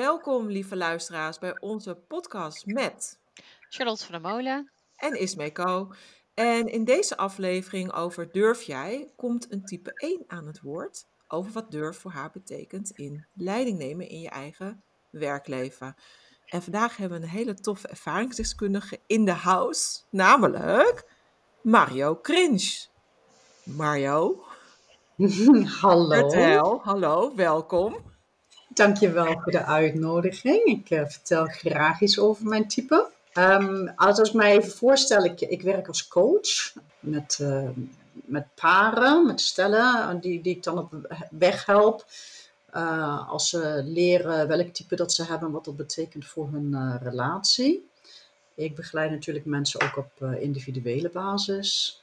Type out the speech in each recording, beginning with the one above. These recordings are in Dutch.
Welkom lieve luisteraars bij onze podcast met Charlotte van der Molen. en Ismeco. En in deze aflevering over durf jij komt een type 1 aan het woord over wat durf voor haar betekent in leiding nemen in je eigen werkleven. En vandaag hebben we een hele toffe ervaringsdeskundige in de house, namelijk Mario Cringe. Mario, Hallo, vertel, hallo, welkom. Dankjewel voor de uitnodiging. Ik eh, vertel graag iets over mijn type. Ehm, als ik mij even voorstel, ik, ik werk als coach met, eh, met paren, met stellen, die, die ik dan op weg help. eh, als ze leren welk type dat ze hebben en wat dat betekent voor hun eh, relatie. Ik begeleid natuurlijk mensen ook op eh, individuele basis.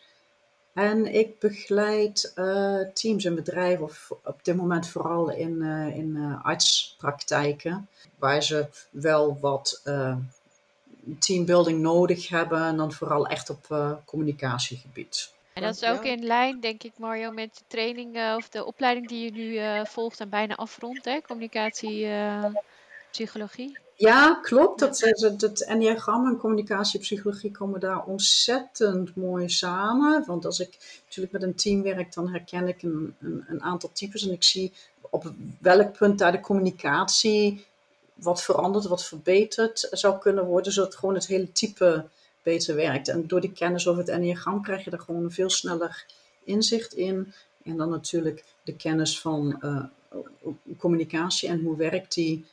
En ik begeleid eh, teams en bedrijven, of op dit moment vooral in, eh, in eh, artspraktijken, waar ze wel wat eh, teambuilding nodig hebben en dan vooral echt op eh, communicatiegebied. En dat is ook in lijn, denk ik, Mario, met de training eh, of de opleiding die je nu eh, volgt en bijna afrondt, hè? Communicatie, eh, psychologie. Ja, klopt. Dat, dat, dat enneagram en communicatiepsychologie komen daar ontzettend mooi samen. Want als ik natuurlijk met een team werk, dan herken ik een, een, een aantal types en ik zie op welk punt daar de communicatie wat veranderd, wat verbeterd zou kunnen worden, zodat gewoon het hele type beter werkt. En door die kennis over het enneagram krijg je er gewoon veel sneller inzicht in. En dan natuurlijk de kennis van eh, communicatie en hoe werkt die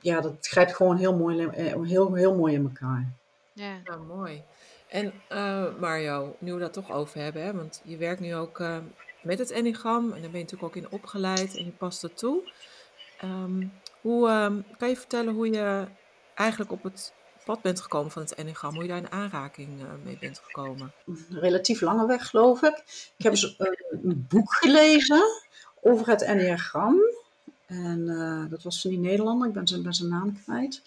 ja, dat grijpt gewoon heel mooi, eh, heel, heel mooi in elkaar. Ja. Ja, mooi. En eh, Mario, nu we dat toch over hebben, hè, want je werkt nu ook eh, met het Enneagram en daar ben je natuurlijk ook in opgeleid en je past er toe. Ehm, hoe, ehm, kan je vertellen hoe je eigenlijk op het pad bent gekomen van het Enneagram, hoe je daar in aanraking eh, mee bent gekomen? Een relatief lange weg, geloof ik. Ik heb eens eh, een boek gelezen over het enneagram. En eh, dat was van die Nederlander, ik ben zijn, ben zijn naam kwijt.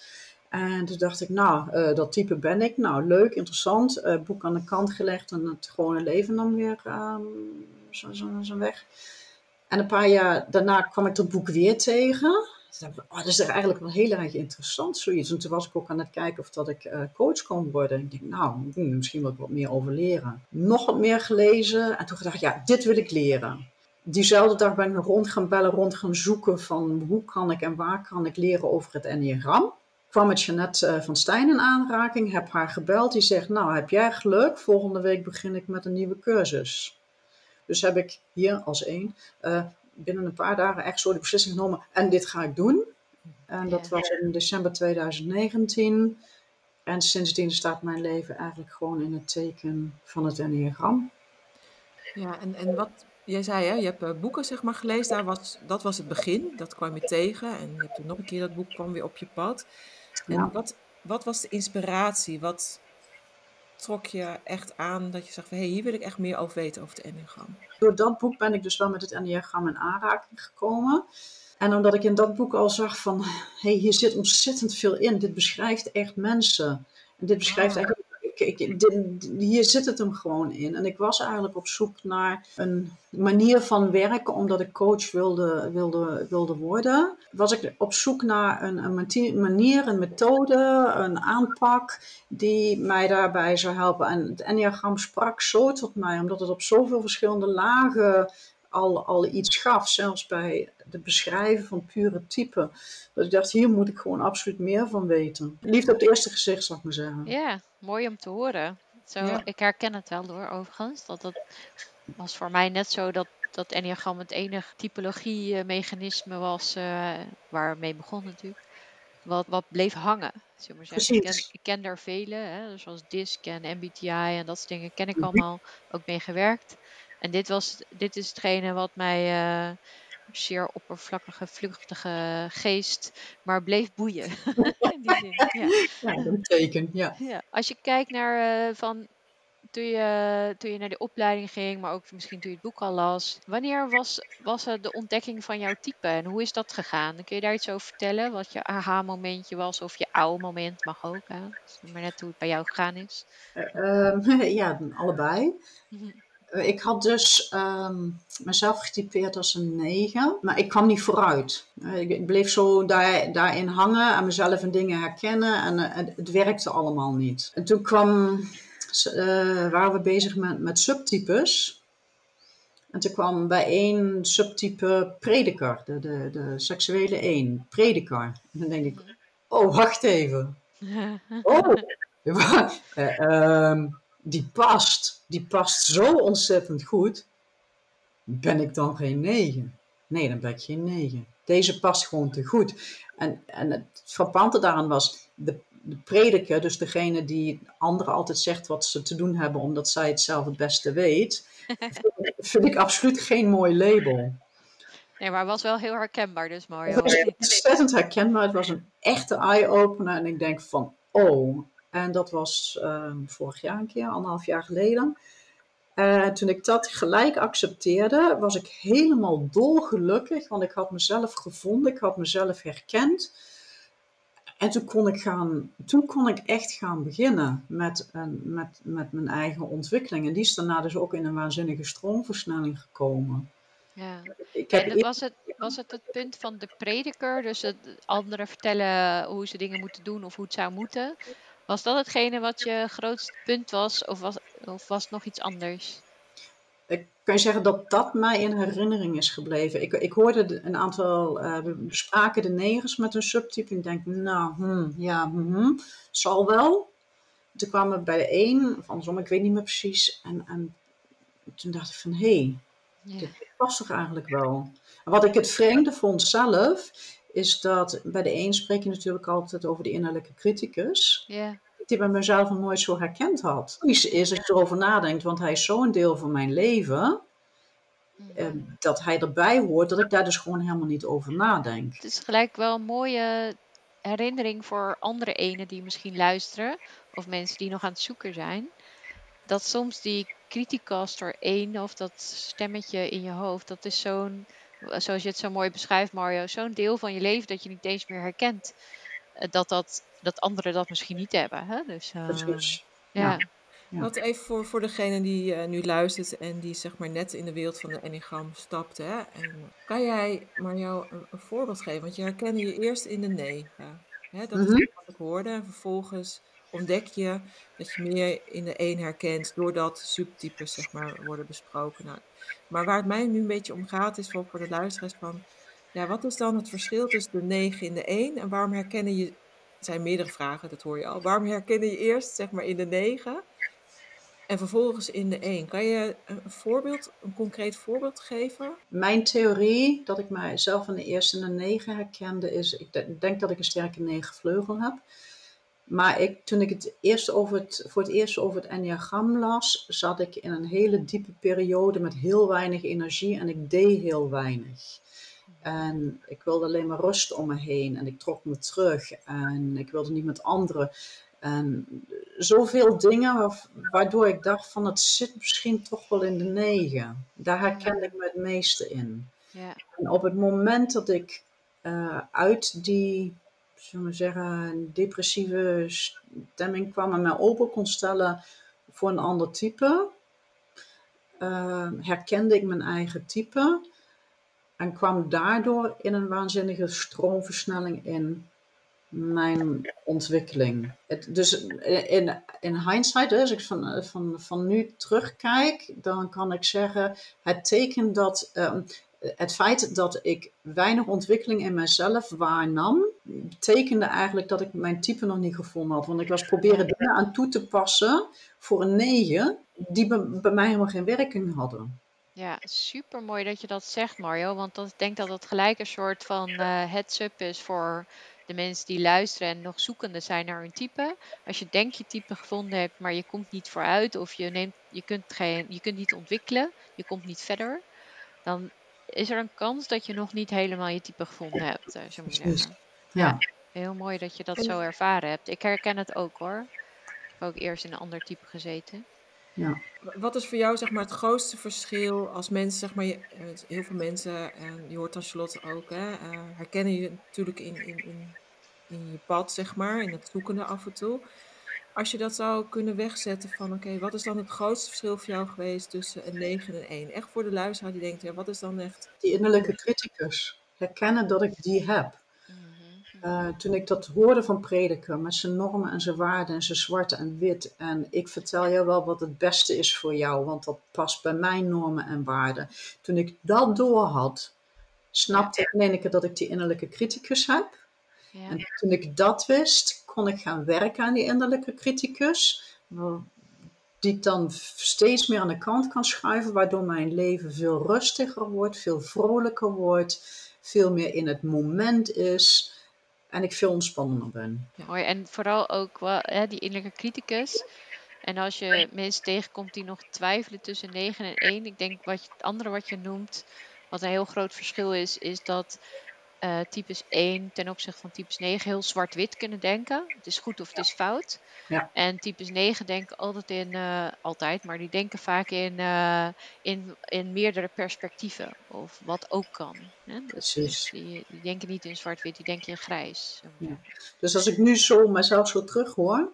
En toen dacht ik, nou, eh, dat type ben ik. Nou, leuk, interessant. Eh, boek aan de kant gelegd en het gewone leven dan weer ehm zo, zo, zo weg. En een paar jaar daarna kwam ik dat boek weer tegen. Oh, dat is eigenlijk wel heel erg interessant, zoiets. En toen was ik ook aan het kijken of dat ik coach kon worden. En ik denk, nou, hmm, misschien wil ik wat meer over leren. Nog wat meer gelezen. En toen dacht ik, ja, dit wil ik leren. Diezelfde dag ben ik rond gaan bellen, rond gaan zoeken van hoe kan ik en waar kan ik leren over het enneagram. Kwam met Jeannette eh, van Stijn in aanraking, heb haar gebeld. Die zegt, nou heb jij geluk, volgende week begin ik met een nieuwe cursus. Dus heb ik hier als één eh, binnen een paar dagen echt zo de beslissing genomen en dit ga ik doen. En dat was in december 2019. En sindsdien staat mijn leven eigenlijk gewoon in het teken van het enneagram. Ja, en, en wat jij zei, hè, je hebt eh, boeken zeg maar gelezen, daar was, dat was het begin, dat kwam je tegen en je hebt toen nog een keer dat boek kwam weer op je pad. En Ja. wat, wat was de inspiratie? Wat trok je echt aan dat je zegt van hé, hey, hier wil ik echt meer over weten over het enneagram? Door dat boek ben ik dus wel met het enneagram in aanraking gekomen. En omdat ik in dat boek al zag van, hé, hey, hier zit ontzettend veel in. Dit beschrijft echt mensen. En dit beschrijft Ah. eigenlijk, hier zit het hem gewoon in. En ik was eigenlijk op zoek naar een manier van werken, omdat ik coach wilde, wilde, wilde worden. Was ik op zoek naar een, een manier, een methode, een aanpak die mij daarbij zou helpen. En het enneagram sprak zo tot mij, omdat het op zoveel verschillende lagen al, al iets gaf, zelfs bij het beschrijven van pure type. Dat ik dacht, hier moet ik gewoon absoluut meer van weten. Liefde op het eerste gezicht, zou ik maar zeggen. ja, mooi om te horen. Zo, Ja. Ik herken het wel hoor, overigens. Dat, dat was voor mij net zo dat dat enneagram het enige typologie-mechanisme was eh, waar het mee begon natuurlijk. Wat, wat bleef hangen, zullen we maar zeggen. Ik ken, Precies. ik ken daar vele, hè, zoals DISC en MBTI en dat soort dingen ken ik Mhm. allemaal, ook mee gewerkt. En dit, was, dit is hetgene wat mij, eh, zeer oppervlakkige, vluchtige geest, maar bleef boeien. In die zin, ja. Ja, een teken, ja. Ja, als je kijkt naar eh, van toen je, toen je naar de opleiding ging, maar ook misschien toen je het boek al las. Wanneer was, was er de ontdekking van jouw type en hoe is dat gegaan? Kun je daar iets over vertellen? Wat je aha-momentje was of je oude moment mag ook. Hè? Dus maar net hoe het bij jou gegaan is. Eh, ehm, ja, allebei. Mhm. Ik had dus ehm, mezelf getypeerd als een 9, maar ik kwam niet vooruit. Eh, Ik, ik bleef zo daar, daarin hangen en mezelf in dingen herkennen en eh, het, het werkte allemaal niet. En toen kwam, eh, waren we bezig met, met subtypes. En toen kwam bij één subtype prediker, de, de, de seksuele 1, prediker. En dan denk ik, oh wacht even. Oh, eh, ehm, die past. Die past zo ontzettend goed. Ben ik dan geen 9? Nee, dan ben ik geen 9. Deze past gewoon te goed. En, en het frappante daaraan was, de, de prediker, dus degene die anderen altijd zegt wat ze te doen hebben omdat zij het zelf het beste weet, vind, ik- vind ik absoluut geen mooi label. Nee, maar het was wel heel herkenbaar dus Mario. Het was ontzettend herkenbaar. Het was een echte eye-opener. En ik denk van, oh. En dat was ehm, vorig jaar een keer, anderhalf jaar geleden. En toen ik dat gelijk accepteerde, was ik helemaal dolgelukkig. Want ik had mezelf gevonden, ik had mezelf herkend. En toen kon ik, gaan, toen kon ik echt gaan beginnen met, een, met, met mijn eigen ontwikkeling. En die is daarna dus ook in een waanzinnige stroomversnelling gekomen. Ja. Ik heb En was, het, was het het punt van de prediker, dus het anderen vertellen hoe ze dingen moeten doen of hoe het zou moeten? Was dat hetgene wat je grootste punt was of was, of was het nog iets anders? Ik kan je zeggen dat dat mij in herinnering is gebleven. Ik, ik hoorde de- een aantal, eh, we bespraken de negers met een subtype. En ik denk, nou, hmm, ja, hmm, zal wel. Toen kwamen we bij de een, of andersom, ik weet niet meer precies. En, en toen dacht ik van, hé, hey, Ja. dit past toch eigenlijk wel. En wat ik het vreemde vond zelf, is dat bij de een spreek je natuurlijk altijd over de innerlijke criticus Ja. die bij mezelf nog nooit zo herkend had. Is, is als je erover nadenkt, want hij is zo'n deel van mijn leven, eh, dat hij erbij hoort, dat ik daar dus gewoon helemaal niet over nadenk. Het is gelijk wel een mooie herinnering voor andere enen die misschien luisteren. Of mensen die nog aan het zoeken zijn. Dat soms die criticaster 1 of dat stemmetje in je hoofd. Dat is zo'n, zoals je het zo mooi beschrijft Mario. Zo'n deel van je leven dat je niet eens meer herkent. eh, Dat, dat, dat anderen dat misschien niet hebben. Hè? Dus, eh, Precies. ja. Ja. Ja. Wat even voor, voor degene die eh, nu luistert en die zeg maar net in de wereld van de Enneagram stapt. Hè? En kan jij maar jou een, een voorbeeld geven? Want je herkende je eerst in de negen. Hè? Dat is wat ik hoorde. En vervolgens ontdek je dat je meer in de één herkent doordat subtypes zeg maar worden besproken. Nou, maar waar het mij nu een beetje om gaat is voor, de luisteraars van... Ja, wat is dan het verschil tussen de 9 en de 1 en waarom herkennen je... Zijn meerdere vragen, dat hoor je al. Waarom herkennen je eerst zeg maar in de 9 en vervolgens in de 1? Kan je een voorbeeld, een concreet voorbeeld geven? Mijn theorie, dat ik mijzelf in de eerste en de negen herkende, is, ik de- denk dat ik een sterke negen vleugel heb. Maar ik, toen ik het eerst over het, voor het eerst over het enneagram las, zat ik in een hele diepe periode met heel weinig energie en ik deed heel weinig. En ik wilde alleen maar rust om me heen en ik trok me terug en ik wilde niet met anderen. En zoveel dingen wa- waardoor ik dacht van het zit misschien toch wel in de negen. Daar herkende ik me het meeste in. Ja. En op het moment dat ik eh, uit die, zullen we zeggen, depressieve stemming kwam en mij open kon stellen voor een ander type, eh, herkende ik mijn eigen type en kwam daardoor in een waanzinnige stroomversnelling in mijn ontwikkeling. Het, dus in, in hindsight, als ik van, van, van nu terugkijk, dan kan ik zeggen, het teken dat, ehm, het feit dat ik weinig ontwikkeling in mezelf waarnam, betekende eigenlijk dat ik mijn type nog niet gevonden had. Want ik was proberen dingen aan toe te passen voor een 9, die bij, bij mij helemaal geen werking hadden. Ja, super mooi dat je dat zegt, Mario. Want dat, ik denk dat dat gelijk een soort van eh heads-up is voor de mensen die luisteren en nog zoekende zijn naar hun type. Als je denkt je type gevonden hebt, maar je komt niet vooruit of je, neemt, je, kunt geen, je kunt niet ontwikkelen, je komt niet verder, dan is er een kans dat je nog niet helemaal je type gevonden hebt, uh, zo moet je zeggen. Ja. Heel mooi dat je dat zo ervaren hebt. Ik herken het ook hoor. Ik heb ook eerst in een ander type gezeten. Ja. Wat is voor jou zeg maar, het grootste verschil als mensen, zeg maar, je, eh, heel veel mensen, en je hoort dan Charlotte ook, hè, uh, herkennen je natuurlijk in, in, in, in je pad, zeg maar, in het zoekende af en toe. Als je dat zou kunnen wegzetten van, oké, wat is dan het grootste verschil voor jou geweest tussen een 9 en een 1? Echt voor de luisteraar die denkt, ja, wat is dan echt... Die innerlijke criticus. Herkennen dat ik die heb. Uh, toen ik dat hoorde van prediken met zijn normen en zijn waarden en zijn zwart en wit. En ik vertel je wel wat het beste is voor jou, want dat past bij mijn normen en waarden. Toen ik dat door had, snapte ik in keer dat ik die innerlijke criticus heb. Ja. En toen ik dat wist, kon ik gaan werken aan die innerlijke criticus. Die ik dan steeds meer aan de kant kan schuiven, waardoor mijn leven veel rustiger wordt, veel vrolijker wordt, veel meer in het moment is en ik veel ontspannender ben. Ja. Mooi, en vooral ook wel, hè, die innerlijke criticus. En als je mensen tegenkomt die nog twijfelen tussen 9 en 1, ik denk wat je, het andere wat je noemt, wat een heel groot verschil is, is dat uh, types 1 ten opzichte van types 9 heel zwart-wit kunnen denken. Het is goed of het is fout. Ja. En types 9 denken altijd in, uh, altijd, maar die denken vaak in, uh, in, in meerdere perspectieven. Of wat ook kan. Hè? Dus, dus die, die, denken niet in zwart-wit, die denken in grijs. Ja. Dus als ik nu zo mezelf zo terug hoor,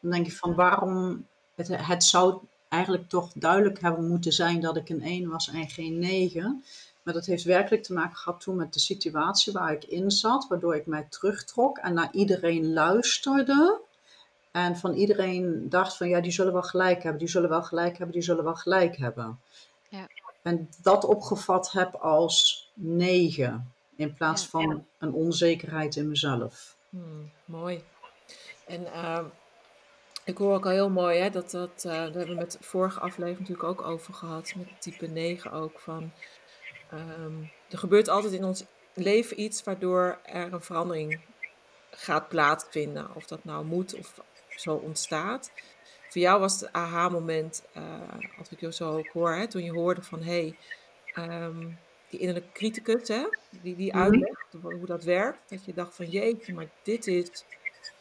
dan denk ik van waarom het, het zou eigenlijk toch duidelijk hebben moeten zijn dat ik een 1 was en geen 9. Maar dat heeft werkelijk te maken gehad toen met de situatie waar ik in zat, waardoor ik mij terugtrok en naar iedereen luisterde. En van iedereen dacht van ja, die zullen wel gelijk hebben, die zullen wel gelijk hebben, die zullen wel gelijk hebben. Ja. En dat opgevat heb als negen, in plaats ja, van een onzekerheid in mezelf. Hmm, mooi. En uh, ik hoor ook al heel mooi, hè, dat, dat uh, daar hebben we met de vorige aflevering natuurlijk ook over gehad, met type 9 ook, van Um, er gebeurt altijd in ons leven iets waardoor er een verandering gaat plaatsvinden. Of dat nou moet of zo ontstaat. Voor jou was het aha-moment, uh, als ik jou zo ook hoor, hè, toen je hoorde van hé, hey, um, die innerlijke criticus, hè, die, die mhm. uitlegt hoe dat werkt. Dat je dacht van jeetje, maar dit is,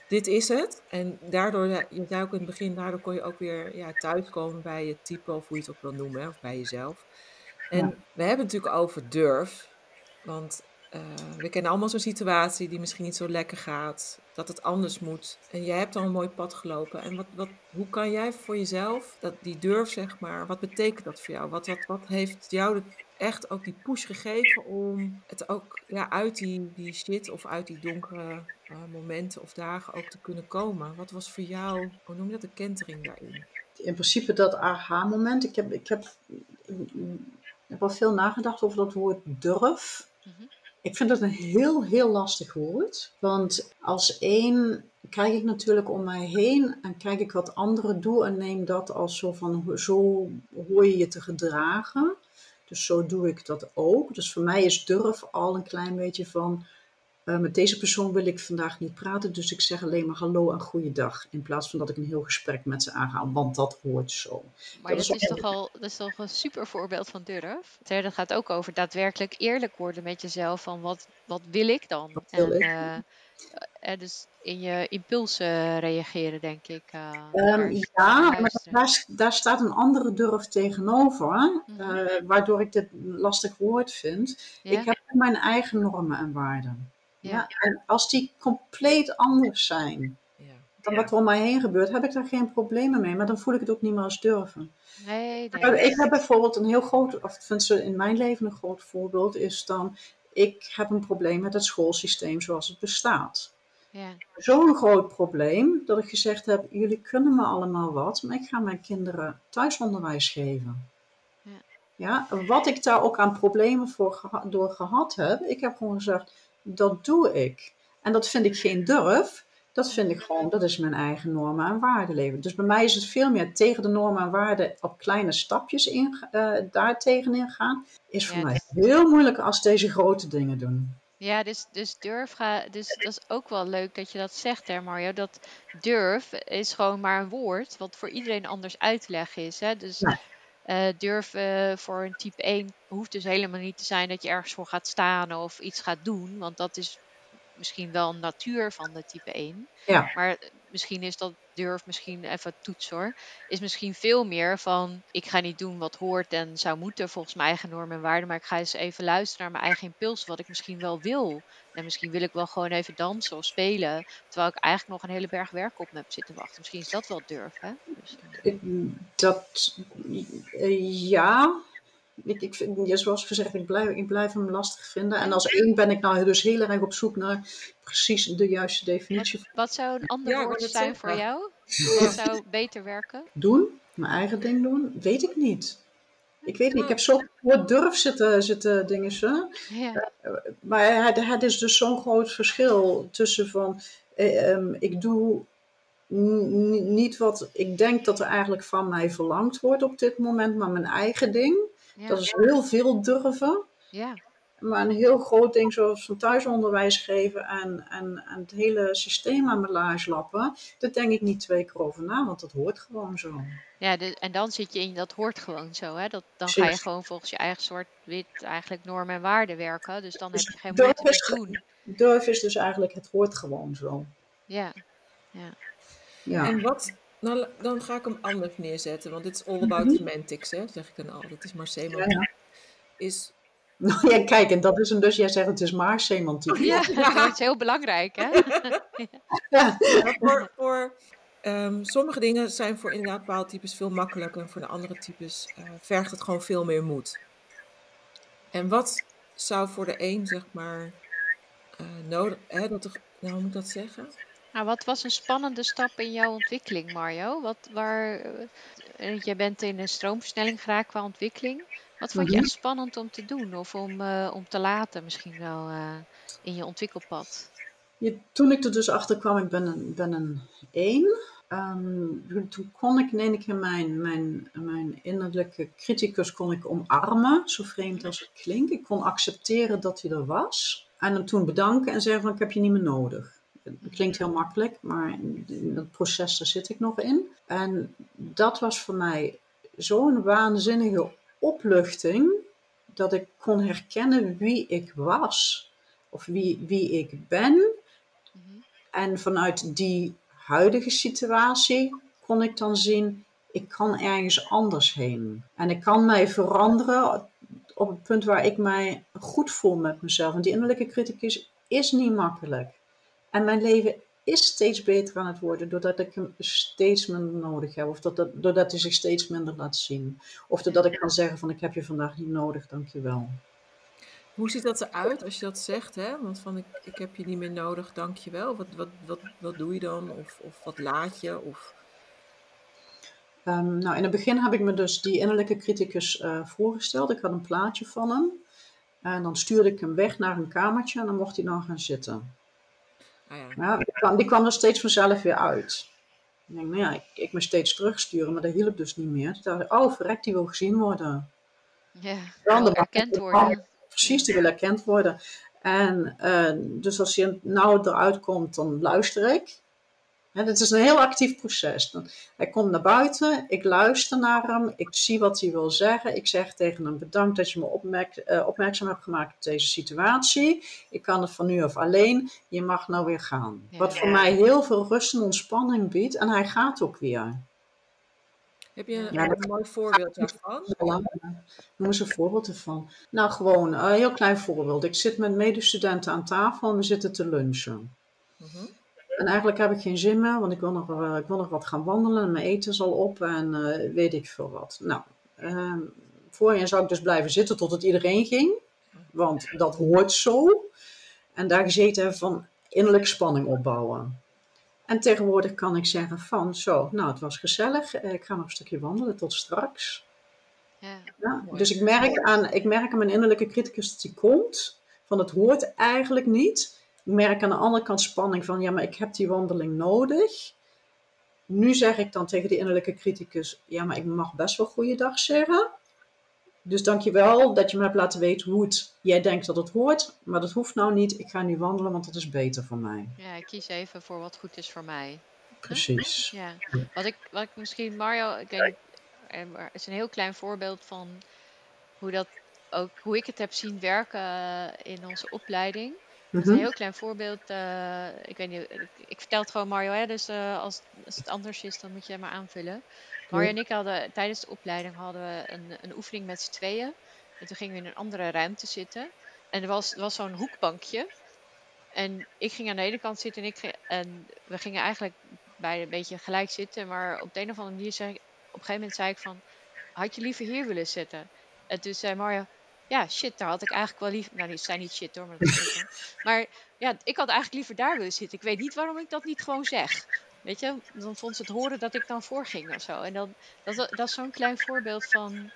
dit is het. En daardoor, je zei ook in het begin, daardoor kon je ook weer ja, thuiskomen bij je type, of hoe je het ook wil noemen, hè, of bij jezelf. En we hebben het natuurlijk over durf. Want uh, we kennen allemaal zo'n situatie die misschien niet zo lekker gaat. Dat het anders moet. En jij hebt al een mooi pad gelopen. En wat, wat, hoe kan jij voor jezelf, dat, die durf zeg maar, wat betekent dat voor jou? Wat, wat, wat heeft jou echt ook die push gegeven om het ook ja, uit die, die shit of uit die donkere uh, momenten of dagen ook te kunnen komen? Wat was voor jou, hoe noem je dat, de kentering daarin? In principe dat aha-moment. Ik heb, ik heb ik heb wel veel nagedacht over dat woord durf. Mhm. Ik vind dat een heel, heel lastig woord. Want als één kijk ik natuurlijk om mij heen en kijk ik wat anderen doen en neem dat als zo van zo hoor je je te gedragen. Dus zo doe ik dat ook. Dus voor mij is durf al een klein beetje van uh, met deze persoon wil ik vandaag niet praten, dus ik zeg alleen maar hallo en goeiedag. In plaats van dat ik een heel gesprek met ze aanga, want dat hoort zo. Maar dat, is, is toch al, dat is toch een super voorbeeld van durf? Dat gaat ook over daadwerkelijk eerlijk worden met jezelf. Van wat, wat wil ik dan? Wat wil en, ik? Uh, dus in je impulsen reageren, denk ik. Uh, um, ja, maar daar, daar, staat een andere durf tegenover, mm -hmm. waardoor ik dit lastig woord vind. Ja? Ik heb mijn eigen normen en waarden. Ja. En als die compleet anders zijn dan wat er om mij heen gebeurt, heb ik daar geen problemen mee. Maar dan voel ik het ook niet meer als durven. Nee, nee. Ik heb bijvoorbeeld een heel groot, of vind ze in mijn leven een groot voorbeeld, is dan, ik heb een probleem met het schoolsysteem zoals het bestaat. Ja. Zo'n groot probleem dat ik gezegd heb, jullie kunnen me allemaal wat, maar ik ga mijn kinderen thuisonderwijs geven. Ja. Ja, wat ik daar ook aan problemen voor door gehad heb, ik heb gewoon gezegd, dat doe ik. En dat vind ik geen durf. Dat vind ik gewoon, dat is mijn eigen normen en waarden leven. Dus bij mij is het veel meer tegen de normen en waarden op kleine stapjes in, uh, daar tegenin gaan. Is voor mij heel moeilijk als deze grote dingen doen. Ja, dus, dus durf ga, dus dat is ook wel leuk dat je dat zegt, hè Mario. Dat durf is gewoon maar een woord wat voor iedereen anders uit te leggen is. Hè? Dus Uh, durf uh, voor een type 1 hoeft dus helemaal niet te zijn dat je ergens voor gaat staan of iets gaat doen. Want dat is misschien wel een natuur van de type 1. Ja. Maar misschien is dat durf misschien even toets hoor. Is misschien veel meer van ik ga niet doen wat hoort en zou moeten volgens mijn eigen normen en waarden. Maar ik ga eens even luisteren naar mijn eigen impuls. Wat ik misschien wel wil. En misschien wil ik wel gewoon even dansen of spelen. Terwijl ik eigenlijk nog een hele berg werk op me heb zitten wachten. Misschien is dat wel durf. Hè? Dus, uh... Dat uh, ja, ik, ik vind, ja, zoals gezegd, ik blijf, ik blijf hem lastig vinden. En als één ben ik nou dus heel erg op zoek naar precies de juiste definitie. Wat, wat zou een ander ja, woord zijn voor jou? Wat zou beter werken? Doen, mijn eigen ding doen, weet ik niet. Ik weet niet, ik heb zo woord durf zitten, zitten dingen. Zo. Ja. Maar het, het is dus zo'n groot verschil tussen van, eh, um, ik doe niet wat ik denk dat er eigenlijk van mij verlangd wordt op dit moment, maar mijn eigen ding. Ja. Dat is heel veel durven. Ja. Maar een heel groot ding zoals van thuisonderwijs geven en, en, en het hele systeem aan mijn laars lappen, daar denk ik niet twee keer over na, want dat hoort gewoon zo. Ja, de, en dan zit je in, dat hoort gewoon zo. Hè? Dat, dan ga je gewoon volgens je eigen soort wit eigenlijk normen en waarden werken. Dus dan heb je geen moeite is, mee doen. Durf is dus eigenlijk, het hoort gewoon zo. Ja, ja. Ja. En wat, nou, dan ga ik hem anders neerzetten, want dit is all about semantics, hè, zeg ik dan al. Dat is maar semantiek. Ja. Is, Nou ja, kijk, en dat is hem dus, jij zegt het is maar semantiek. Ja, dat is heel belangrijk, hè? Ja. ja, voor, voor ehm, sommige dingen zijn voor inderdaad bepaalde types veel makkelijker en voor de andere types eh, vergt het gewoon veel meer moed. En wat zou voor de een, zeg maar, eh, nodig, hè, dat er, nou, hoe moet ik dat zeggen? Nou, wat was een spannende stap in jouw ontwikkeling, Mario? Wat, waar, uh, jij bent in een stroomversnelling geraakt qua ontwikkeling. Wat vond je Mhm. echt spannend om te doen of om, uh, om te laten misschien wel uh, in je ontwikkelpad? Ja, toen ik er dus achter kwam, ik ben een, ben een één. Um, toen kon ik in één keer mijn, mijn, mijn innerlijke criticus kon ik omarmen, zo vreemd als het klinkt. Ik kon accepteren dat hij er was. En hem toen bedanken en zeggen van ik heb je niet meer nodig. Het klinkt heel makkelijk, maar in dat proces daar zit ik nog in. En dat was voor mij zo'n waanzinnige opluchting dat ik kon herkennen wie ik was of wie, wie ik ben. Mhm. En vanuit die huidige situatie kon ik dan zien, ik kan ergens anders heen. En ik kan mij veranderen op het punt waar ik mij goed voel met mezelf. En die innerlijke criticus is niet makkelijk. En mijn leven is steeds beter aan het worden doordat ik hem steeds minder nodig heb. Of dat, dat, doordat hij zich steeds minder laat zien. Of doordat ik kan zeggen van ik heb je vandaag niet nodig, dankjewel. Hoe ziet dat eruit als je dat zegt? Hè? Want van ik, ik heb je niet meer nodig, dankjewel. Wat, wat, wat, wat doe je dan? Of, of wat laat je? Of... Um, nou, in het begin heb ik me dus die innerlijke criticus uh, voorgesteld. Ik had een plaatje van hem. En dan stuurde ik hem weg naar een kamertje en dan mocht hij dan gaan zitten. Ah, ja. Ja, die, kwam, die kwam er steeds vanzelf weer uit. Ik denk, nou ja, ik, ik me steeds terugsturen, maar dat hielp dus niet meer. Toen dacht ik, oh, verrek, die wil gezien worden. Ja, Dan wil erkend worden. Precies, die wil erkend worden. En eh, dus als hij nou eruit komt, dan luister ik. Dit is een heel actief proces. Dan, hij komt naar buiten, ik luister naar hem, ik zie wat hij wil zeggen. Ik zeg tegen hem bedankt dat je me opmerk, eh, opmerkzaam hebt gemaakt op deze situatie. Ik kan het van nu af alleen, je mag nou weer gaan. Ja. Wat voor mij heel veel rust en ontspanning biedt en hij gaat ook weer. Heb je een, Ja, mooi voorbeeld daarvan? Noem eens een voorbeeld ervan. Nou, gewoon een heel klein voorbeeld. Ik zit met medestudenten aan tafel en we zitten te lunchen. Mhm. En eigenlijk heb ik geen zin meer, want ik wil nog, eh, ik wil nog wat gaan wandelen. En mijn eten is al op en eh, weet ik veel wat. Nou, ehm voorheen zou ik dus blijven zitten tot het iedereen ging. Want dat hoort zo. En daar gezeten van innerlijke spanning opbouwen. En tegenwoordig kan ik zeggen van, zo, nou het was gezellig. Eh, Ik ga nog een stukje wandelen, tot straks. Ja. Dus ik merk, aan, ik merk aan mijn innerlijke criticus dat die komt. Van het hoort eigenlijk niet. Ik merk aan de andere kant spanning van ja, maar ik heb die wandeling nodig. Nu zeg ik dan tegen die innerlijke criticus, ja, maar ik mag best wel goeiedag zeggen. Dus dankjewel dat je me hebt laten weten hoe het, jij denkt dat het hoort. Maar dat hoeft nou niet. Ik ga nu wandelen, want dat is beter voor mij. ja, ik kies even voor wat goed is voor mij. Precies. Ja, wat ik, wat ik misschien, Mario, ik en maar het is een heel klein voorbeeld van hoe dat ook hoe ik het heb zien werken eh, in onze opleiding. Is een Mhm. heel klein voorbeeld. eh, ik weet niet, ik, ik vertel het gewoon Mario, hè, dus eh, als, als het anders is, dan moet je het maar aanvullen. Mario en ik hadden tijdens de opleiding hadden we een, een oefening met z'n tweeën. En toen gingen we in een andere ruimte zitten. En er was, er was zo'n hoekbankje. En ik ging aan de ene kant zitten en, ik ging, en we gingen eigenlijk bij een beetje gelijk zitten. Maar op de een of andere manier zei ik, op een gegeven moment zei ik van, had je liever hier willen zitten? En toen zei Mario, ja shit, daar had ik eigenlijk wel liever, nou die zei niet shit hoor, maar, maar ja, ik had eigenlijk liever daar willen zitten. Ik weet niet waarom ik dat niet gewoon zeg. Weet je, dan vond ze het horen dat ik dan voorging of zo. En dan, dat, dat is zo'n klein voorbeeld van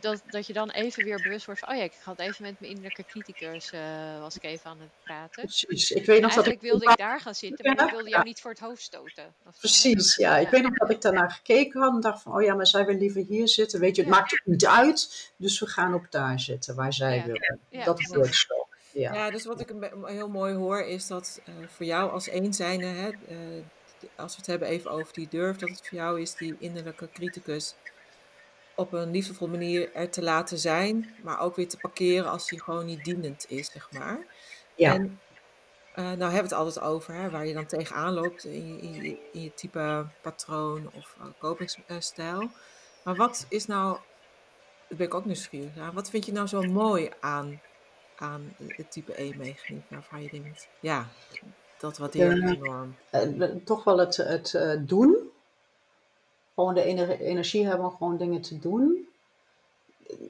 dat, dat je dan even weer bewust wordt van, oh ja, ik had even met mijn innerlijke criticus, eh, was ik even aan het praten. Precies. Ik weet nog dat ik wilde ik daar gaan zitten, maar ik wilde jou niet voor het hoofd stoten. Precies, ja. Ik weet nog dat ik daarnaar gekeken had en dacht van, oh ja, maar zij wil liever hier zitten. Weet je, het Ja. maakt het niet uit, dus we gaan op daar zitten waar zij. Ja, dat wordt zo. Ja. Ja, dus wat ik heel mooi hoor is dat eh, voor jou als een zijnde, hè, eh, als we het hebben even over die durf, dat het voor jou is die innerlijke criticus op een liefdevolle manier er te laten zijn, maar ook weer te parkeren als die gewoon niet dienend is, zeg maar. Ja. En eh, nou hebben we het altijd over hè, waar je dan tegenaan loopt in je, in in je type patroon of uh, kopingsstijl. Maar wat is nou, daar ben ik ook nieuwsgierig naar, wat vind je nou zo mooi aan, aan het type E-mechanisme waarvan je denkt, ja, dat waardeer ik enorm. Eh, toch wel het, het doen. Gewoon de ener- energie hebben om gewoon dingen te doen.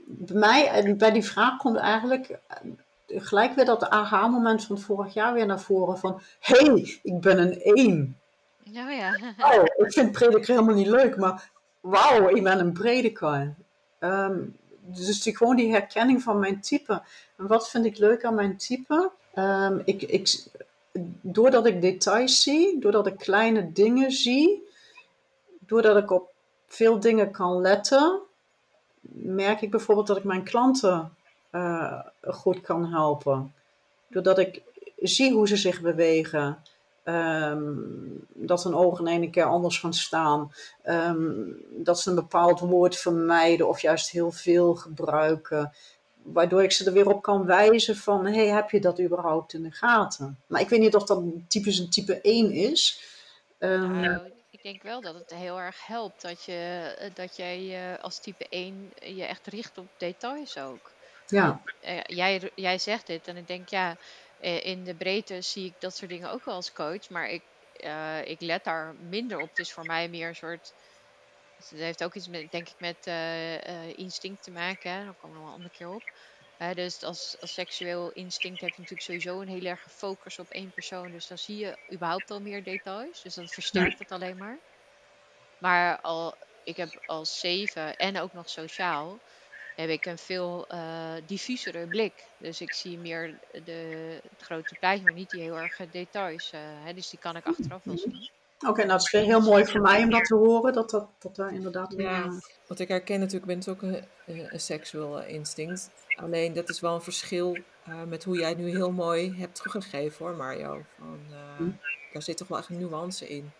Bij mij, en bij die vraag komt eigenlijk eh, gelijk weer dat aha-moment van vorig jaar weer naar voren van... Hé, hey, ik ben een één. Nou ja. Ik vind prediker helemaal niet leuk, maar wauw, ik ben een prediker. Ehm, dus die, gewoon die herkenning van mijn type. En wat vind ik leuk aan mijn type? Ehm, ik, ik, doordat ik details zie, doordat ik kleine dingen zie, doordat ik op veel dingen kan letten, merk ik bijvoorbeeld dat ik mijn klanten eh, goed kan helpen. Doordat ik zie hoe ze zich bewegen. ehm, dat hun ogen in ene keer anders gaan staan. ehm, dat ze een bepaald woord vermijden of juist heel veel gebruiken. Waardoor ik ze er weer op kan wijzen van, hey, heb je dat überhaupt in de gaten? Maar ik weet niet of dat typisch een type 1 is. Nou, ik denk wel dat het heel erg helpt dat, je, eh, dat jij je als type 1 je echt richt op details ook. ja, Eh, jij, jij zegt dit en ik denk ja, eh, in de breedte zie ik dat soort dingen ook wel als coach, maar ik, eh, ik let daar minder op. Het is voor mij meer een soort. Het heeft ook iets met, denk ik, met eh, eh, instinct te maken. Hè? Daar komen we nog wel een andere keer op. Dus als, als seksueel instinct heb je natuurlijk sowieso een heel erg focus op één persoon. Dus dan zie je überhaupt al meer details. Dus dat versterkt het alleen maar. Maar al, ik heb als zeven en ook nog sociaal heb ik een veel eh diffusere blik. Dus ik zie meer de, het grote plaatje, maar niet die heel erg details. eh, hè, dus die kan ik achteraf wel zien. Oké, nou dat is weer heel mooi voor mij om dat te horen. Dat dat, dat daar inderdaad... een, Ja, eh, want ik herken natuurlijk, ik ben dus ook een, een, een seksueel instinct. Alleen dat is wel een verschil eh, met hoe jij het nu heel mooi hebt teruggegeven hoor, Mario. Van, eh, Hm. Daar zit toch wel echt een nuance in.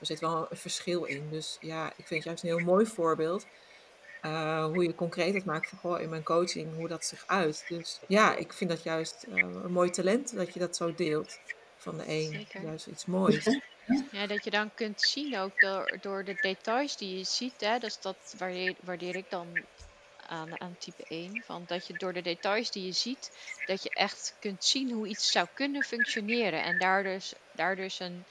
Er zit wel een verschil in. Dus ja, ik vind het juist een heel mooi voorbeeld. eh, hoe je concreet het maakt van goh, in mijn coaching, hoe dat zich uit. Dus ja, ik vind dat juist eh, een mooi talent dat je dat zo deelt. Van de een, Zeker. juist iets moois. Ja, dat je dan kunt zien ook door, door de details die je ziet. Hè, dus dat waardeer, waardeer ik dan aan, aan type 1. Van dat je door de details die je ziet, dat je echt kunt zien hoe iets zou kunnen functioneren. En daar dus, daar dus een,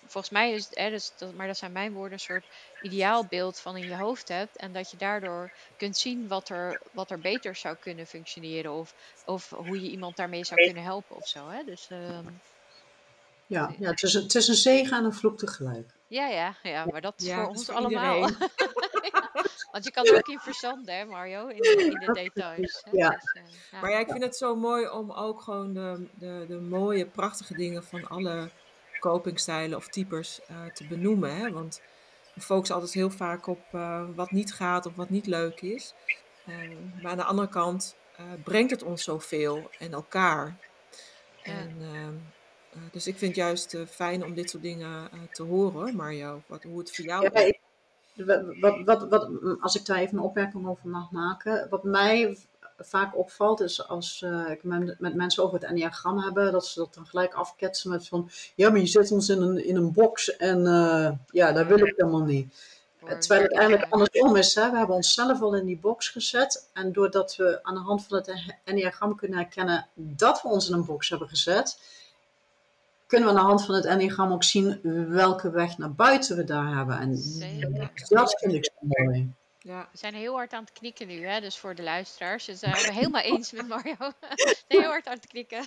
volgens mij is het, hè, dus dat, maar dat zijn mijn woorden, een soort ideaalbeeld van in je hoofd hebt. En dat je daardoor kunt zien wat er, wat er beter zou kunnen functioneren. Of, of hoe je iemand daarmee zou kunnen helpen of zo. Hè? Dus ehm, ja, ja het, is een, het is een zegen en een vloek tegelijk. ja, ja, ja, maar dat is Ja, voor dat is ons voor allemaal. Want je kan er ook in verzanden, hè Mario, in de, in de details. Hè? Ja. Dus, eh, ja. Maar ja, ik vind het zo mooi om ook gewoon de, de, de mooie, prachtige dingen van alle copingstijlen of types eh, te benoemen. Hè? Want we focussen altijd heel vaak op eh, wat niet gaat of wat niet leuk is. Eh, maar aan de andere kant eh, brengt het ons zoveel en elkaar. Ja. En, ehm, eh, dus ik vind het juist eh, fijn om dit soort dingen eh, te horen, Mario. Wat, hoe het voor jou Ja, is. wat, wat, wat, als ik daar even een opmerking over mag maken. Wat mij vaak opvalt is als uh, ik met, met, mensen over het enneagram hebben, dat ze dat dan gelijk afketsen met van, ja, maar je zet ons in een, in een box en uh, ja, dat wil ik helemaal niet. Terwijl het eigenlijk andersom is. Hè? We hebben onszelf al in die box gezet. En doordat we aan de hand van het enneagram kunnen herkennen dat we ons in een box hebben gezet, kunnen we aan de hand van het enneagram ook zien welke weg naar buiten we daar hebben. En Zeker. dat vind ik zo mooi. Ja. We zijn heel hard aan het knikken nu, hè? dus voor de luisteraars. Dus, uh, zijn we helemaal eens met Mario. heel hard aan het knikken.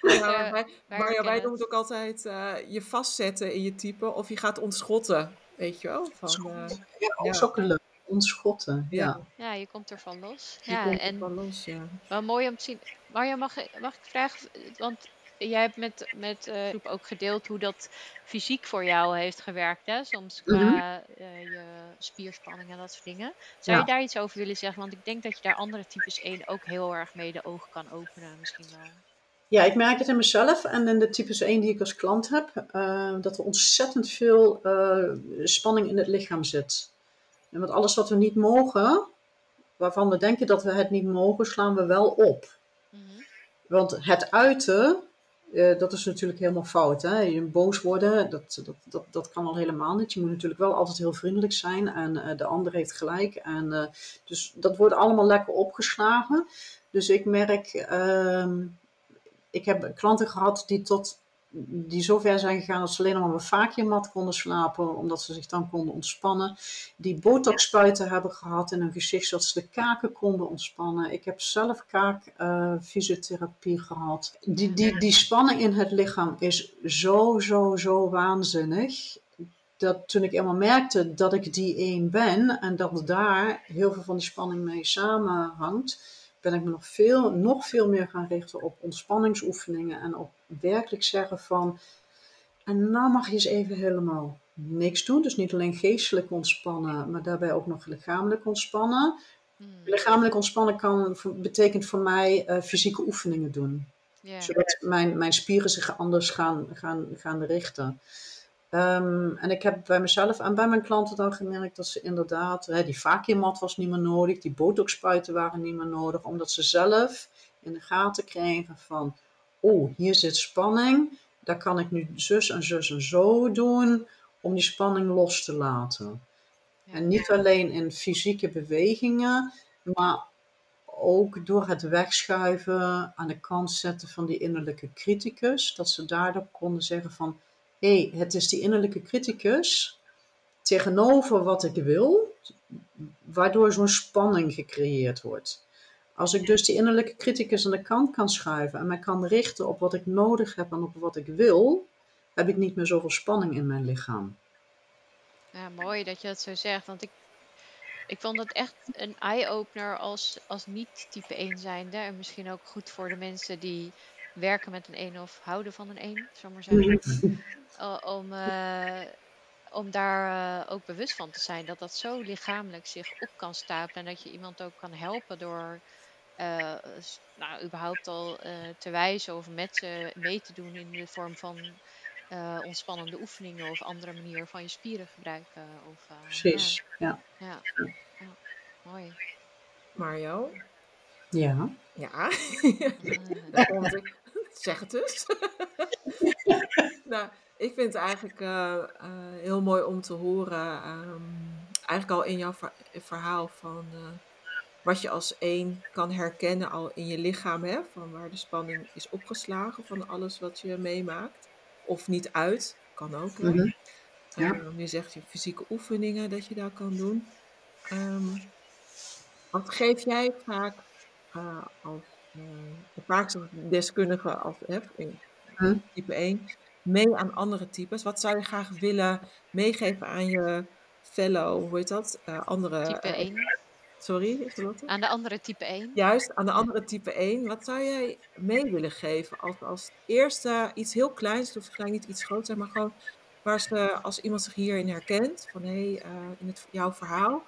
Ja, wij, Mario, wij doen het ook altijd uh, je vastzetten in je type of je gaat ontschotten. Weet je wel? Van, uh, ja, ja. leuk. Ontschotten, ja. Ja, je komt ervan los. Je ja, komt en ervan los, ja. Wel mooi om te zien. Mario, mag, mag ik vragen, want jij hebt met, met groep ook gedeeld hoe dat fysiek voor jou heeft gewerkt, hè? Soms qua mm -hmm. uh, je spierspanning en dat soort dingen. Zou ja. je daar iets over willen zeggen? Want ik denk dat je daar andere types 1 ook heel erg mee de ogen kan openen, misschien wel. Ja, ik merk het in mezelf en in de types 1 die ik als klant heb, uh, dat er ontzettend veel spanning in het lichaam zit. En met alles wat we niet mogen, waarvan we denken dat we het niet mogen, slaan we wel op. Mm -hmm. Want het uiten uh, dat is natuurlijk helemaal fout. Hè? Je boos worden, dat, dat, dat, dat kan al helemaal niet. Je moet natuurlijk wel altijd heel vriendelijk zijn en uh, de ander heeft gelijk. En, uh, dus dat wordt allemaal lekker opgeslagen. Dus ik merk, ehm, ik heb klanten gehad die tot die zo ver zijn gegaan dat ze alleen nog op een vacuummat konden slapen, omdat ze zich dan konden ontspannen. Die botox-spuiten hebben gehad in hun gezicht, zodat ze de kaken konden ontspannen. Ik heb zelf kaakfysiotherapie uh, gehad. Die, die, die spanning in het lichaam is zo, zo, zo waanzinnig. Dat toen ik eenmaal merkte dat ik die één ben en dat daar heel veel van die spanning mee samenhangt, ben ik me nog veel, nog veel meer gaan richten op ontspanningsoefeningen en op werkelijk zeggen van, en nou mag je eens even helemaal niks doen. Dus niet alleen geestelijk ontspannen, maar daarbij ook nog lichamelijk ontspannen. Hmm. Lichamelijk ontspannen kan, betekent voor mij uh, fysieke oefeningen doen. Yeah. Zodat mijn, mijn spieren zich anders gaan, gaan, gaan richten. Um, en ik heb bij mezelf en bij mijn klanten dan gemerkt dat ze inderdaad, hè, die vacuummat was niet meer nodig, die botox-spuiten waren niet meer nodig, omdat ze zelf in de gaten kregen van, oh, hier zit spanning, daar kan ik nu zus en zus en zo doen om die spanning los te laten. Ja. En niet alleen in fysieke bewegingen, maar ook door het wegschuiven, aan de kant zetten van die innerlijke criticus, dat ze daardoor konden zeggen van, hé, hey, het is die innerlijke criticus tegenover wat ik wil, waardoor zo'n spanning gecreëerd wordt. Als ik dus die innerlijke criticus aan de kant kan schuiven en mij kan richten op wat ik nodig heb en op wat ik wil, heb ik niet meer zoveel spanning in mijn lichaam. Ja, mooi dat je dat zo zegt, want ik, ik vond dat echt een eye-opener als, als niet type 1 zijnde. En misschien ook goed voor de mensen die werken met een 1 of houden van een 1, zou maar zeggen. Om, uh, om daar uh, ook bewust van te zijn dat dat zo lichamelijk zich op kan stapelen. En dat je iemand ook kan helpen door uh, nou, überhaupt al te wijzen of met ze mee te doen in de vorm van ontspannende oefeningen of andere manieren van je spieren gebruiken. Of, Precies, ja. Ja. ja. Mooi. Mario? Ja. Ja. zeg het dus. nou, ik vind het eigenlijk uh, uh, heel mooi om te horen, um, eigenlijk al in jouw verhaal van uh, wat je als één kan herkennen al in je lichaam, hè, van waar de spanning is opgeslagen van alles wat je meemaakt. Of niet uit, kan ook. Mm -hmm. ja. je zegt je fysieke oefeningen dat je dat kan doen. Um, wat geef jij vaak als vaak deskundige als hè, in type 1 mee aan andere types? Wat zou je graag willen meegeven aan je fellow, hoe heet dat? Uh, andere. Type 1. Uh, sorry, Aan de andere type 1. Juist, aan de andere type 1. Wat zou jij mee willen geven als, als eerste iets heel kleins, hoeft gelijk niet iets groots zijn, maar gewoon waar ze, als iemand zich hierin herkent, van hé, hey, uh, in het, jouw verhaal,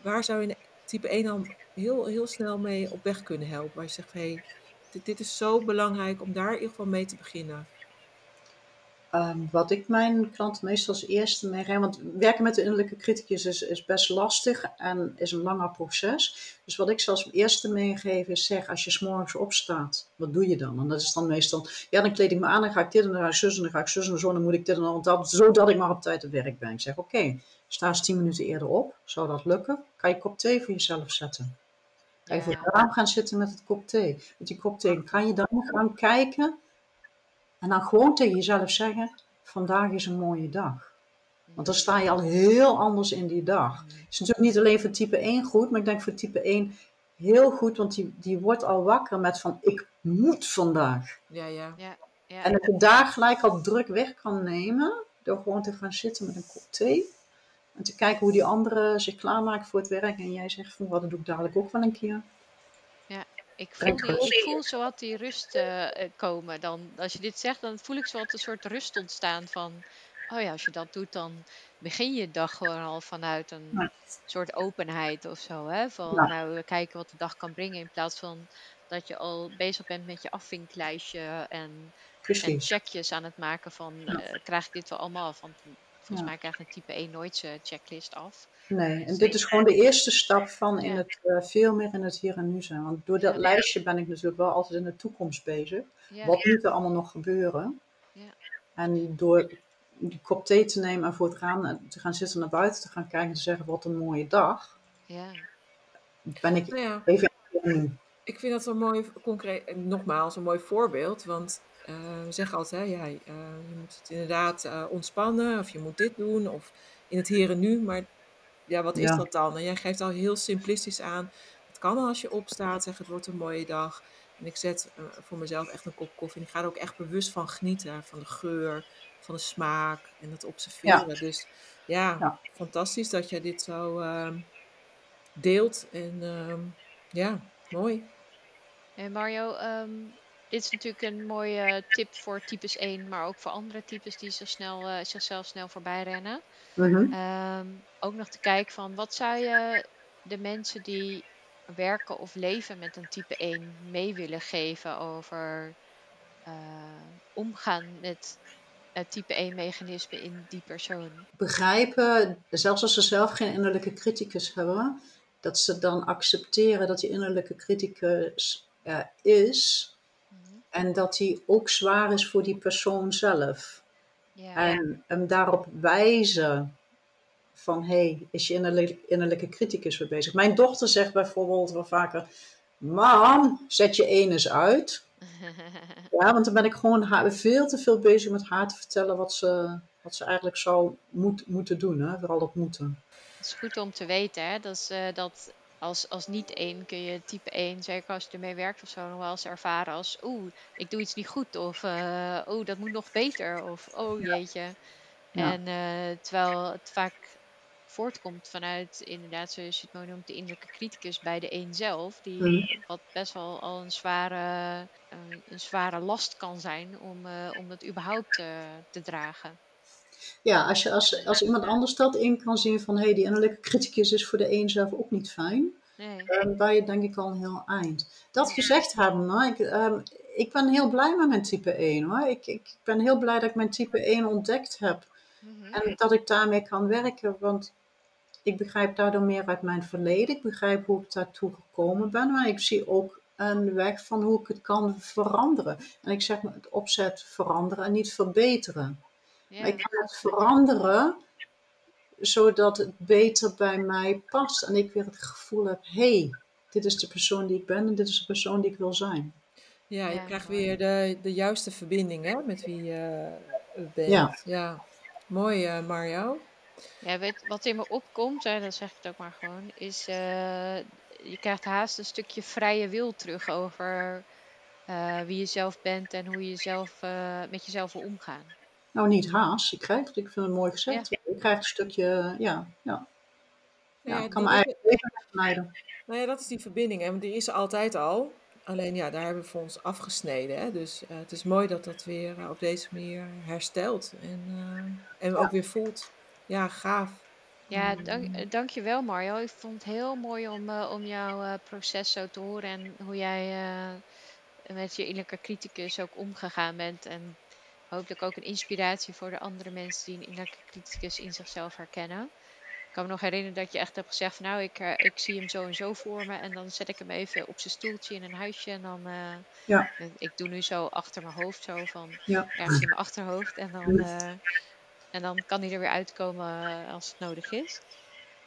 waar zou je type 1 dan heel, heel snel mee op weg kunnen helpen? Waar je zegt, hé, hey, dit, dit is zo belangrijk om daar in ieder geval mee te beginnen. Ehm, wat ik mijn klanten meestal als eerste meegeef, want werken met de innerlijke criticus is, is best lastig en is een langer proces. Dus wat ik ze als eerste meegeef is zeg, als je s'morgens opstaat, wat doe je dan? En dat is dan meestal, ja dan kleed ik me aan, dan ga ik dit en dan ga ik zus en dan ga ik zus en zo, dan moet ik dit en dan dat, zodat ik maar op tijd op werk ben. Ik zeg, oké, sta eens tien minuten eerder op, zou dat lukken? Kan je kop thee voor jezelf zetten? Ga je voor het raam gaan zitten met het kop thee? Met die kop thee, kan je dan gaan kijken en dan gewoon tegen jezelf zeggen: vandaag is een mooie dag. Want dan sta je al heel anders in die dag. Het is natuurlijk niet alleen voor type 1 goed, maar ik denk voor type 1 heel goed, want die, die wordt al wakker met van ik moet vandaag. Ja, ja. Ja, ja, En dat je daar gelijk al druk weg kan nemen door gewoon te gaan zitten met een kop thee. En te kijken hoe die anderen zich klaarmaken voor het werk. En jij zegt van wat doe ik dadelijk ook wel een keer. Ik voel, die, rust. ik voel zo wat die rust eh, eh, komen. Dan, als je dit zegt, dan voel ik zo wat een soort rust ontstaan van... Oh ja, als je dat doet, dan begin je dag gewoon al vanuit een Ja. soort openheid of zo. Hè? Van Ja. nou, we kijken wat de dag kan brengen. In plaats van dat je al bezig bent met je afvinklijstje en, checkjes aan het maken van... Ja. eh, krijg ik dit wel allemaal af? Want volgens Ja. mij krijgt een type 1 nooit zijn checklist af. Nee, en dit is gewoon de eerste stap van in Ja. het, eh, veel meer in het hier en nu zijn. Want door dat Ja. lijstje ben ik natuurlijk wel altijd in de toekomst bezig. Ja, Wat moet er allemaal nog gebeuren? Ja. En door die kop thee te nemen en voor het raam eh, te gaan zitten naar buiten te gaan kijken en te zeggen wat een mooie dag, ja. ben ik Nou ja, even in het nu. ik vind dat een mooi, concreet, en nogmaals, een mooi voorbeeld. Want eh, we zeggen altijd, hè, ja, eh, je moet het inderdaad eh, ontspannen, of je moet dit doen, of in het hier en nu. Maar ja, wat is Ja. dat dan? En jij geeft al heel simplistisch aan. Het kan al als je opstaat, zeg het wordt een mooie dag. En ik zet eh, voor mezelf echt een kop koffie. En ik ga er ook echt bewust van genieten. Van de geur, van de smaak en het observeren. Dus ja, Ja. fantastisch dat jij dit zo ehm, deelt. En ehm, ja, mooi. En Mario, ehm, dit is natuurlijk een mooie tip voor types 1, maar ook voor andere types die zo snel, eh, zichzelf snel voorbij rennen. Mhm. Ehm, ook nog te kijken van wat zou je de mensen die werken of leven met een type 1 mee willen geven over eh, omgaan met het type 1 mechanisme in die persoon. Begrijpen, zelfs als ze zelf geen innerlijke criticus hebben, dat ze dan accepteren dat die innerlijke criticus er is Mhm. En dat die ook zwaar is voor die persoon zelf. Ja, En hem daarop wijzen van, hé, hey, is je innerlijke, innerlijke criticus weer bezig? Mijn dochter zegt bijvoorbeeld wel vaker, mam, zet je eens uit. Ja, want dan ben ik gewoon haar, veel te veel bezig met haar te vertellen wat ze, wat ze eigenlijk zou moet, moeten doen. Hè? Vooral dat moeten. Het is goed om te weten, hè? Dat, is, dat als, als niet één kun je type 1, zeker als je ermee werkt of zo, nog wel eens ervaren als oeh, ik doe iets niet goed of eh oeh, dat moet nog beter of oh jeetje. Ja. En eh, terwijl het vaak voortkomt vanuit inderdaad, zoals je het mooi noemt, de innerlijke criticus bij de een zelf, die Mhm. wat best wel al een zware, eh, een zware last kan zijn om, om het überhaupt te dragen. Ja, als, je, als, als iemand anders dat in kan zien van, hé, hey, die innerlijke criticus is voor de een zelf ook niet fijn. Nee. Dan ben je denk ik al een heel eind. Dat gezegd hebben, ik, ehm, ik ben heel blij met mijn type 1 hoor. Ik, ik ben heel blij dat ik mijn type 1 ontdekt heb. Mhm. En dat ik daarmee kan werken, want ik begrijp daardoor meer uit mijn verleden. Ik begrijp hoe ik daartoe gekomen ben, maar ik zie ook een weg van hoe ik het kan veranderen. En ik zeg maar het opzet veranderen en niet verbeteren. Ja. Maar ik kan het veranderen zodat het beter bij mij past en ik weer het gevoel heb, hé, hey, dit is de persoon die ik ben en dit is de persoon die ik wil zijn. Ja, je Ja, krijgt mooi. weer de, de juiste verbinding hè, met wie je eh, bent. Ja. Ja. Mooi, eh, Mario. Ja, weet, wat in me opkomt, hè, dan zeg ik het ook maar gewoon, is eh, je krijgt haast een stukje vrije wil terug over eh, wie je zelf bent en hoe je zelf, eh, met jezelf wil omgaan. Nou, niet haast, ik krijg het, ik vind het mooi gezegd. Ik krijg een stukje, ja, ja. ja Ja, ik kan die- mijn eigen leven afleiden. Nou ja, dat is die verbinding. En die is er altijd al. Alleen ja, daar hebben we voor ons afgesneden. Hè? Dus eh, het is mooi dat dat weer eh, op deze manier herstelt. En, eh, en ook weer voelt. Ja, gaaf. Ja, dank, eh, dank je wel Mario. Ik vond het heel mooi om, eh, om jouw eh, proces zo te horen en hoe jij eh, met je innerlijke criticus ook omgegaan bent. En hopelijk ook een inspiratie voor de andere mensen die een innerlijke criticus in zichzelf herkennen. Ik kan me nog herinneren dat je echt hebt gezegd van nou, ik, eh, ik zie hem zo en zo voor me. En dan zet ik hem even op zijn stoeltje in een huisje. En dan, eh, Ja. ik doe nu zo achter mijn hoofd zo van Ja. ergens in mijn achterhoofd. En dan, eh, en dan kan hij er weer uitkomen als het nodig is.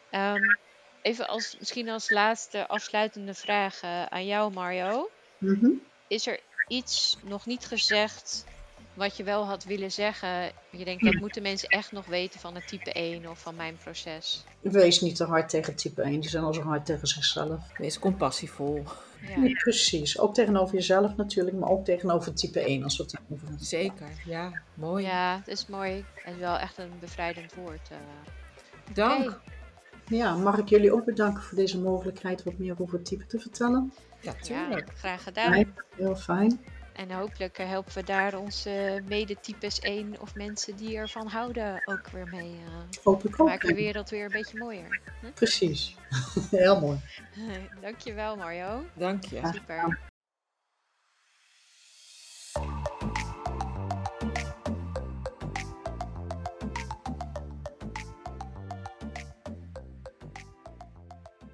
Ehm, even als, misschien als laatste afsluitende vraag aan jou Mario. Mhm. Is er iets nog niet gezegd wat je wel had willen zeggen? Je denkt, dat moeten mensen echt nog weten van het type 1 of van mijn proces. Wees niet te hard tegen type 1, die zijn al zo hard tegen zichzelf. Wees compassievol. Ja. Nee, precies. Ook tegenover jezelf natuurlijk, maar ook tegenover type 1 als we het over hebben. Zeker, ja. Mooi. Ja, het is mooi. Het is wel echt een bevrijdend woord. eh. Dank. Ja, mag ik jullie ook bedanken voor deze mogelijkheid wat meer over het type te vertellen? Ja, Ja, tuurlijk. graag gedaan. Heel fijn. En hopelijk eh, helpen we daar onze medetypes 1 of mensen die ervan houden ook weer mee. eh Hoop ik ook. maken de wereld weer een beetje mooier. Precies. heel mooi. Dankjewel Mario. Dank je. Super.